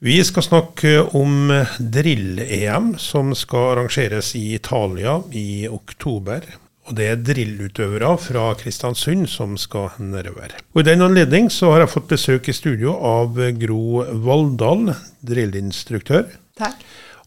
Vi skal snakke om drill-EM, som skal arrangeres i Italia i oktober. Og det er drillutøvere fra Kristiansund som skal nedover. Og I den anledning så har jeg fått besøk i studio av Gro Valldal, drillinstruktør. Takk.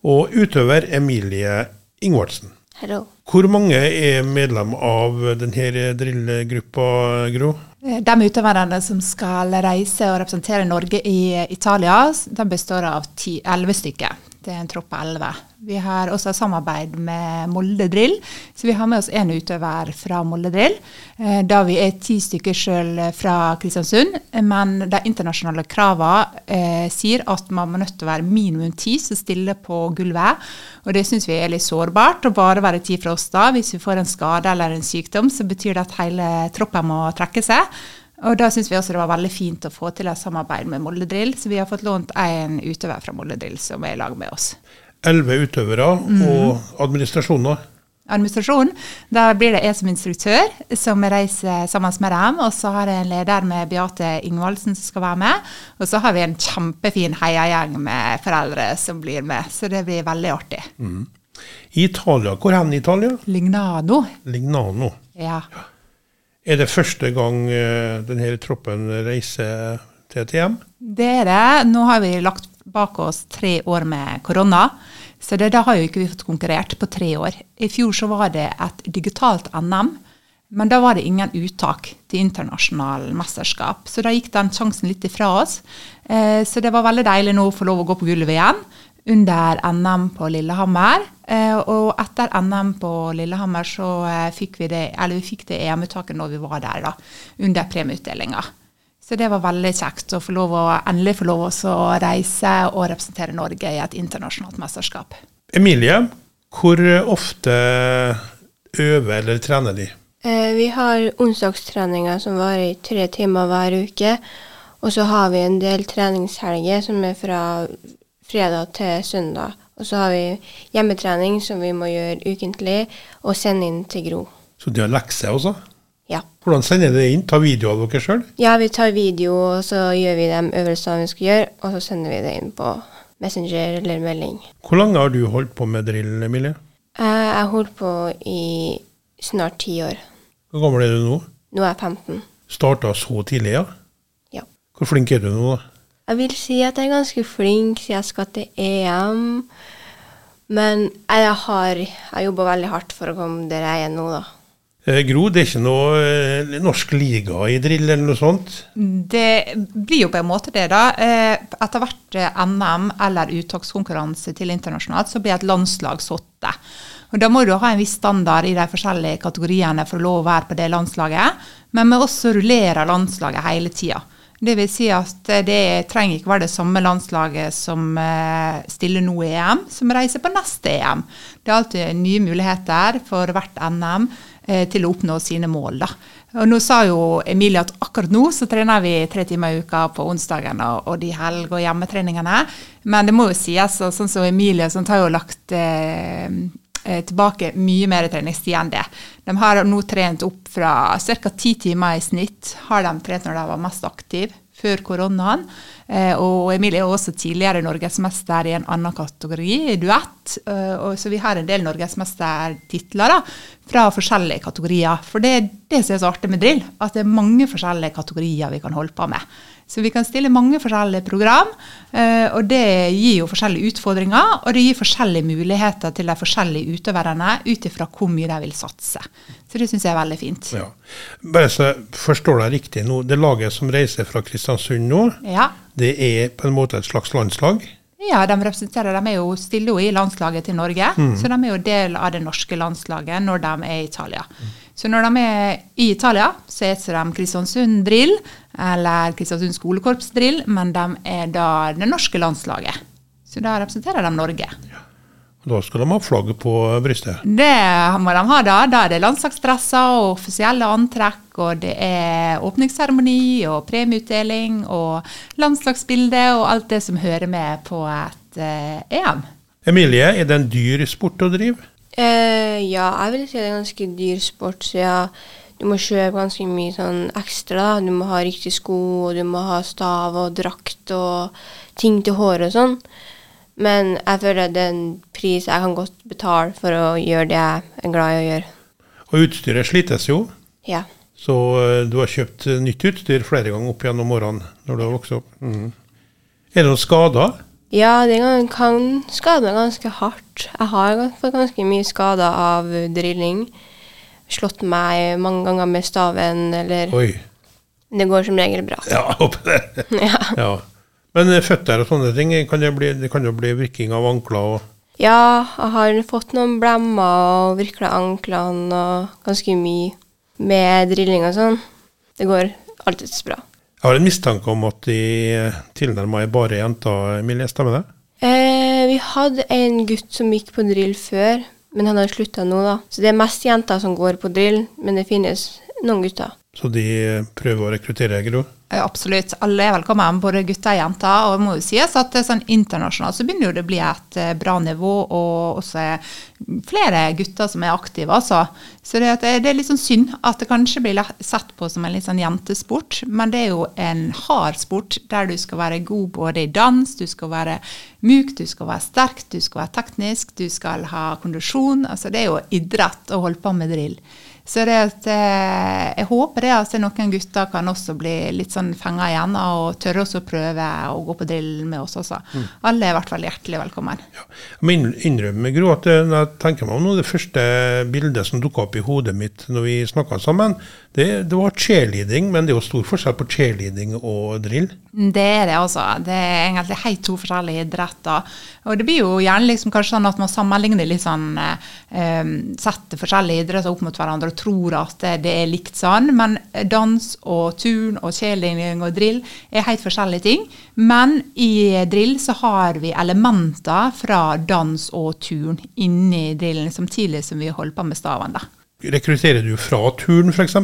Og utøver Emilie Ingvardsen. Hello. Hvor mange er medlem av denne drillgruppa, Gro? De utøverne som skal reise og representere Norge i Italia, de består av elleve stykker. Det er en tropp på elleve. Vi har også samarbeid med Molde Drill, så vi har med oss én utøver fra Molde Drill. Eh, da vi er ti stykker sjøl fra Kristiansund. Men de internasjonale kravene eh, sier at man må nødt til å være minimum ti som stiller på gulvet. Og det syns vi er litt sårbart å bare være ti fra oss da. Hvis vi får en skade eller en sykdom, så betyr det at hele troppen må trekke seg. Og da syns vi også det var veldig fint å få til et samarbeid med Molde Drill, så vi har fått lånt en utøver fra Molde Drill som er i lag med oss elleve utøvere mm. og administrasjoner. Administrasjonen. Da blir det jeg som instruktør som reiser sammen med dem. Og så har jeg en leder med Beate Ingvaldsen som skal være med. Og så har vi en kjempefin heiagjeng med foreldre som blir med. Så det blir veldig artig. Mm. I Italia, hvor hen i Italia? Lignano. Lignano. Ja. Er det første gang uh, denne troppen reiser til et hjem? Det er det. Nå har vi lagt bak oss tre år med korona. Så det, da har jo ikke vi fått konkurrert på tre år. I fjor så var det et digitalt NM, men da var det ingen uttak til internasjonal mesterskap. Så da gikk den sjansen litt ifra oss. Eh, så det var veldig deilig nå å få lov å gå på gulvet igjen under NM på Lillehammer. Eh, og etter NM på Lillehammer så eh, fikk vi det, eller vi fikk det EM-uttaket når vi var der, da, under premieutdelinga. Så det var veldig kjekt å få lov å, endelig få lov å reise og representere Norge i et internasjonalt mesterskap. Emilie, hvor ofte øver eller trener de? Eh, vi har onsdagstreninger som varer i tre timer hver uke. Og så har vi en del treningshelger som er fra fredag til søndag. Og så har vi hjemmetrening som vi må gjøre ukentlig, og sende inn til Gro. Så de har lekser også? Ja. Hvordan sender dere inn? Ta video av dere sjøl? Ja, vi tar video, og så gjør vi de øvelsene vi skal gjøre, og så sender vi det inn på Messenger eller melding. Hvor lenge har du holdt på med drill, Emilie? Eh, jeg har holdt på i snart ti år. Hvor gammel er du nå? Nå er jeg 15. Starta så tidlig, ja? Ja. Hvor flink er du nå, da? Jeg vil si at jeg er ganske flink siden jeg skal til EM. Men jeg har jeg jobba veldig hardt for å komme der jeg er nå, da. Eh, Gro, det er ikke noe eh, norsk liga i drill eller noe sånt? Det blir jo på en måte det, da. Eh, etter hvert NM eller uttakskonkurranse til internasjonalt, så blir et landslag satt. Og Da må du ha en viss standard i de forskjellige kategoriene for å lov å være på det landslaget. Men vi også rullerer landslaget hele tida. Det vil si at det trenger ikke være det samme landslaget som stiller nå i EM, som reiser på neste EM. Det er alltid nye muligheter for hvert NM. Eh, til å oppnå sine mål. Da. Og nå sa jo Emilie at akkurat nå så trener vi tre timer i uka på onsdagene og, de helg- og hjemmetreningene. Men det må jo sies, sånn som Emilie som har jo lagt eh, eh, tilbake mye mer treningstid enn det. De har nå trent opp fra ca. ti timer i snitt, har de trent når de var mest aktive før koronaen. Eh, og Emilie er også tidligere norgesmester i en annen kategori, i duett. Eh, så vi har en del norgesmestertitler fra forskjellige kategorier. For det er det som er så artig med drill, at det er mange forskjellige kategorier vi kan holde på med. Så vi kan stille mange forskjellige program, eh, og det gir jo forskjellige utfordringer. Og det gir forskjellige muligheter til de forskjellige utøverne ut ifra hvor mye de vil satse. Så det syns jeg er veldig fint. Ja. Bare så jeg forstår deg riktig nå, det laget som reiser fra Kristiansund nå, ja. det er på en måte et slags landslag? Ja, de representerer, de er jo stiller jo i landslaget til Norge. Mm. Så de er jo del av det norske landslaget når de er i Italia. Mm. Så når de er i Italia, så heter de Kristiansund Drill eller Kristiansund Skolekorps Drill, men de er da det norske landslaget. Så da representerer de Norge. Ja. Da skal de ha flagget på brystet? Det må de ha, da. Da er det landslagsdresser og offisielle antrekk, og det er åpningsseremoni og premieutdeling og landslagsbilde og alt det som hører med på et eh, EM. Emilie, er det en dyr sport å drive? Uh, ja, jeg vil si det er ganske dyr sport, siden du må kjøpe ganske mye sånn ekstra. da. Du må ha riktig sko, og du må ha stav og drakt og ting til håret og sånn. Men jeg føler det er en pris jeg kan godt betale for å gjøre det jeg er glad i å gjøre. Og utstyret slites jo, Ja. så eh, du har kjøpt eh, nytt utstyr flere ganger opp gjennom årene når du har vokst opp. Mm. Er det noen skader? Ja, det kan, kan skade meg ganske hardt. Jeg har fått ganske mye skader av drilling. Slått meg mange ganger med staven, eller Oi. Det går som regel bra. Ja, håper det. Ja. Ja. Men eh, føtter og sånne ting, kan det, bli, det kan jo bli virking av ankler og Ja, jeg har fått noen blemmer og virkla anklene og ganske mye med drilling og sånn. Det går alltids bra. Jeg har en mistanke om at de tilnærma er bare jenter, Emilie. Stemmer det? Eh, vi hadde en gutt som gikk på drill før, men han har slutta nå, da. Så det er mest jenter som går på drill, men det finnes noen gutter. Så de prøver å rekruttere, Gro? Ja, Absolutt. Alle er velkommen, både gutter og jenter. Og må jo sies at sånn internasjonalt så begynner jo det å bli et eh, bra nivå, og også er flere gutter som er aktive, altså. Så det, det det er litt sånn synd at det kanskje blir sett på som en litt sånn jentesport, men det er jo en hard sport der du skal være god både i dans, du skal være myk, du skal være sterk, du skal være teknisk, du skal ha kondisjon. Altså det er jo idrett å holde på med drill. Så det at, eh, jeg håper det at noen gutter kan også bli litt sånn fenga igjen og tørre også å prøve å gå på drill med oss også. Alle er i hvert fall hjertelig velkommen. Ja. Jeg må inn- innrømme, Gro, at det, når jeg tenker meg om nå, det første bildet som dukka opp i hodet mitt når vi snakka sammen, det, det var cheerleading, men det er jo stor forskjell på cheerleading og drill. Det er det, altså. Det er egentlig helt to forskjellige idretter. Og det blir jo gjerne liksom kanskje sånn at man sammenligner litt sånn eh, Setter forskjellige idretter opp mot hverandre og tror at det, er likt sånn. Men dans og turn og cheerleading og drill er helt forskjellige ting. Men i drill så har vi elementer fra dans og turn inni drillen, samtidig som vi holder på med stavene. Rekrutterer du fra turn, f.eks.?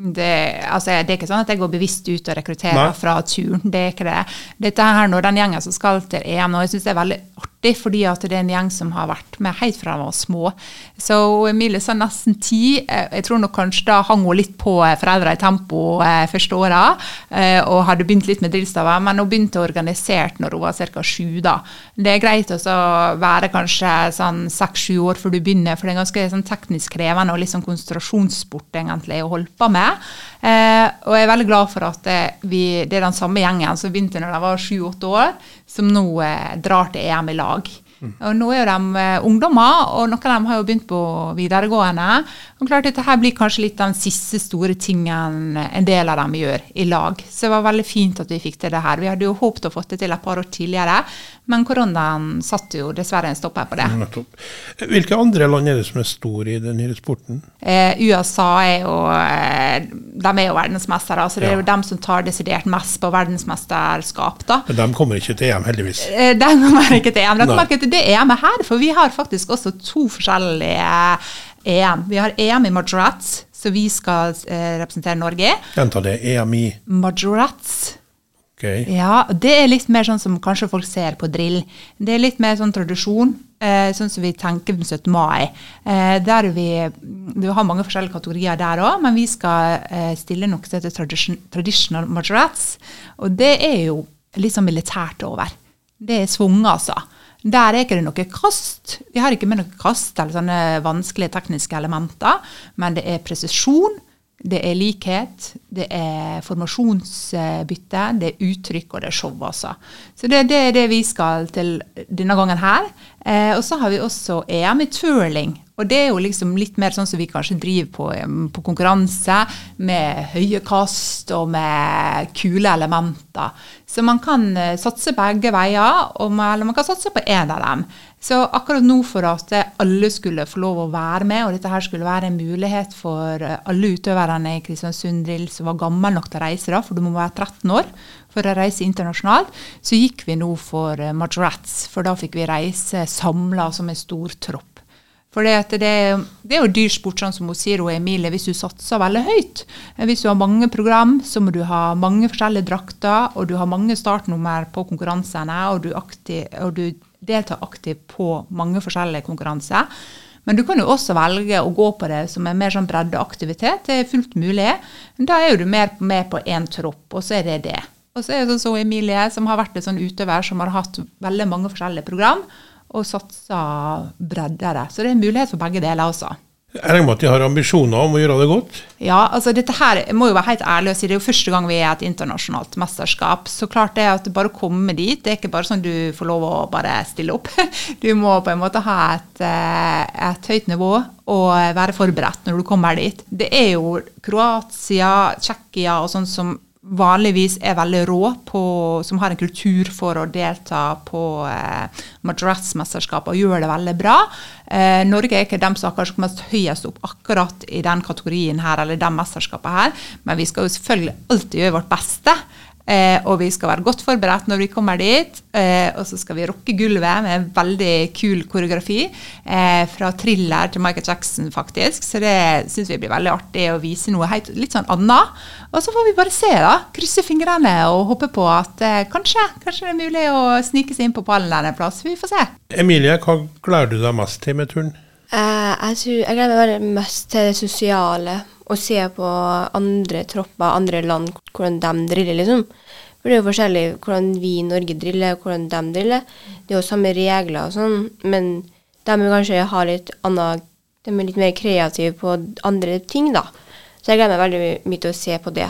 Det, altså, det er ikke sånn at jeg går bevisst ut og rekrutterer Nei. fra turn. Det er ikke det. Dette her når den gjengen som skal til EM nå, jeg syns det er veldig artig, fordi at det er en gjeng som har vært med helt fra de var små. Så Emilie sa nesten ti. Eh, Jeg tror nok kanskje da hang hun litt på foreldra i tempo eh, første åra, eh, og hadde begynt litt med drillstaver, men hun begynte organisert når hun var ca. sju. da. Det er greit å være kanskje sånn seks-sju år før du begynner, for det er ganske sånn teknisk krevende og litt sånn konsentrasjonssport egentlig å holde på med. Eh, og jeg er veldig glad for at vi, det er den samme gjengen som begynte når de var sju-åtte år, som nå eh, drar til EM i lag dag. Og nå er jo de eh, ungdommer, og noen av dem har jo begynt på videregående. Og klart Dette her blir kanskje litt den siste store tingen en del av dem gjør i lag. Så det var veldig fint at vi fikk til det her. Vi hadde jo håpet å få det til et par år tidligere, men koronaen satte jo dessverre en stopper på det. Nettopp. Hvilke andre land er det som er store i den nye sporten? Eh, USA er jo, eh, de er jo verdensmestere, så det er Ja. jo dem som tar desidert mest på verdensmesterskap. da. Men de kommer ikke til EM, heldigvis. Eh, De kommer ikke til EM. De kommer ikke til det EM-et her, for vi har faktisk også to forskjellige EM. Vi har EM i Majorettes, så vi skal eh, representere Norge. Gjenta det. EM i Majorettes. Okay. Ja, det er litt mer sånn som kanskje folk ser på drill. Det er litt mer sånn tradisjon, eh, sånn som vi tenker på 17. mai. Eh, der vi, vi har mange forskjellige kategorier der òg, men vi skal eh, stille noe som heter tradition, traditional majorettes. Og det er jo litt sånn militært over. Det er svunget, altså. Der er ikke det noe kast. Vi har ikke med noe kast eller sånne vanskelige tekniske elementer, men det er presisjon. Det er likhet, det er formasjonsbytte, det er uttrykk og det er show, altså. Så det, det er det vi skal til denne gangen her. Eh, og så har vi også EM i twirling. Og det er jo liksom litt mer sånn som vi kanskje driver på, på konkurranse, med høye kast og med kule elementer. Så man kan eh, satse begge veier, man, eller man kan satse på én av dem. Så akkurat nå for at alle skulle få lov å være med, og dette her skulle være en mulighet for eh, alle utøverne i Kristiansund Drill som var gammel nok til å reise, da, for du må være 13 år for å reise internasjonalt, så gikk vi nå for eh, Majorettes, for da fikk vi reise samla som en stor tropp. For det, det, er jo dyr sport, sånn som hun sier, hun Emilie, hvis du satser veldig høyt. Eh, Hvis du har mange program, så må du ha mange forskjellige drakter, og du har mange startnummer på konkurransene, og du, aktiv, og du deltar aktivt på mange forskjellige konkurranser. Men du kan jo også velge å gå på det som en mer sånn breddeaktivitet. Det er fullt mulig. Da er jo du mer med på én tropp, og så er det det. Og så er det sånn som Emilie, som har vært en sånn utøver som har hatt veldig mange forskjellige program, og satsa breddere. Så det er en mulighet for begge deler også. Jeg regner med at de har ambisjoner om å gjøre det godt? Ja, altså dette her må jo være helt ærlig og si det er jo første gang vi er et internasjonalt mesterskap. Så klart det at bare å komme dit, det er ikke bare sånn du får lov å bare stille opp. Du må på en måte ha et, eh, et høyt nivå og være forberedt når du kommer dit. Det er jo Kroatia, Tsjekkia og sånn som vanligvis er veldig rå, på, som har en kultur for å delta på eh, Madras-mesterskapet og gjør det veldig bra. Eh, Norge er ikke dem som har kanskje kommet høyest opp akkurat i den kategorien her, eller det mesterskapet her, men vi skal jo selvfølgelig alltid gjøre vårt beste. Eh, og vi skal være godt forberedt når vi kommer dit. Eh, og så skal vi rocke gulvet med en veldig kul koreografi. Eh, fra thriller til Michael Jackson, faktisk. Så det syns vi blir veldig artig å vise noe helt, litt sånn annet. Og så får vi bare se, da. Krysse fingrene og håpe på at eh, kanskje, kanskje det er mulig å snike seg inn på pallen der en plass. Vi får se. Emilie, hva gleder du deg mest til med turen? Eh, jeg, tror, jeg gleder meg mest til det sosiale. Å se på andre tropper, andre land, hvordan de driller, liksom. For det er jo forskjellig hvordan vi i Norge driller, og hvordan de driller. Det er jo samme regler og sånn, men de vil kanskje ha litt annet De er litt mer kreative på andre ting, da. Så jeg gleder meg veldig mye til å se på det.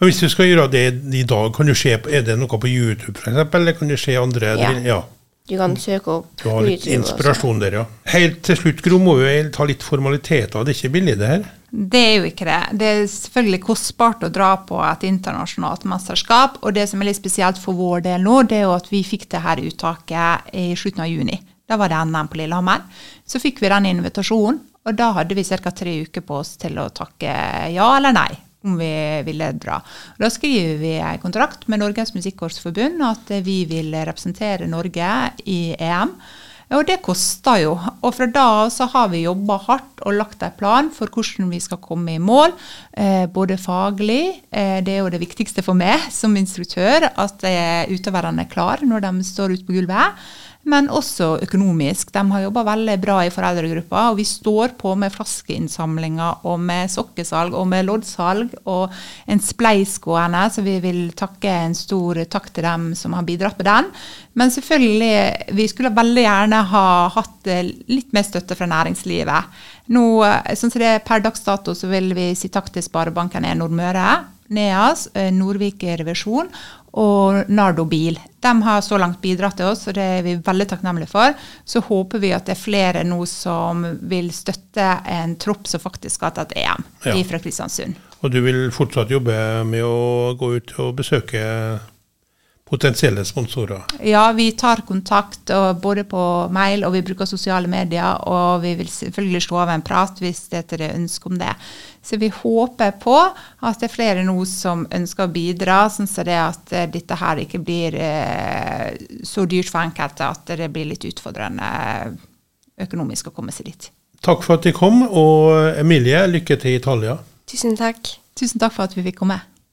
Og Hvis du skal gjøre det i dag, kan du se, er det noe på YouTube f.eks., eller kan du se andre Ja. drill- ja. Du kan søke opp Du har litt YouTube også. inspirasjon der, ja. Helt til slutt, Gro, må vi ta litt formaliteter. Det er ikke billig, det her? Det er jo ikke det. Det er selvfølgelig kostbart å dra på et internasjonalt mesterskap. Og det som er litt spesielt for vår del nå, det er jo at vi fikk det her uttaket i slutten av juni. Da var det NM på Lillehammer. Så fikk vi den invitasjonen, og da hadde vi ca. tre uker på oss til å takke ja eller nei om vi ville dra. Da skriver vi en kontrakt med Norges Musikkårsforbund at vi vil representere Norge i EM. Og det koster jo. Og fra da av så har vi jobba hardt og lagt en plan for hvordan vi skal komme i mål. Eh, både faglig, eh, det er jo det viktigste for meg som instruktør, at eh, utøverne er klare når de står ute på gulvet. Men også økonomisk. De har jobba veldig bra i foreldregruppa. Og vi står på med flaskeinnsamlinger og med sokkesalg og med loddsalg og en spleis gående, så vi vil takke en stor takk til dem som har bidratt med den. Men selvfølgelig, vi skulle veldig gjerne ha hatt eh, litt mer støtte fra næringslivet. Nå, eh, sånn som det er Per dags dato så vil vi si takk til Sparebanken 1 Nordmøre, NEAS, eh, Nordvik Revisjon og Nardo Bil. De har så langt bidratt til oss, og det er vi veldig takknemlige for. Så håper vi at det er flere nå som vil støtte en tropp som faktisk har tatt EM Ja. fra Kristiansund. Og du vil fortsatt jobbe med å gå ut og besøke potensielle sponsorer? Ja, vi tar kontakt og både på mail og vi bruker sosiale medier. Og vi vil selvfølgelig slå av en prat hvis det er ønske om det. Så vi håper på at det er flere nå som ønsker å bidra, sånn så det at eh, dette her ikke blir eh, så dyrt for enkelte at det blir litt utfordrende økonomisk å komme seg dit. Takk for at de kom, og Emilie, lykke til i Italia. Tusen takk. Tusen takk for at vi fikk komme.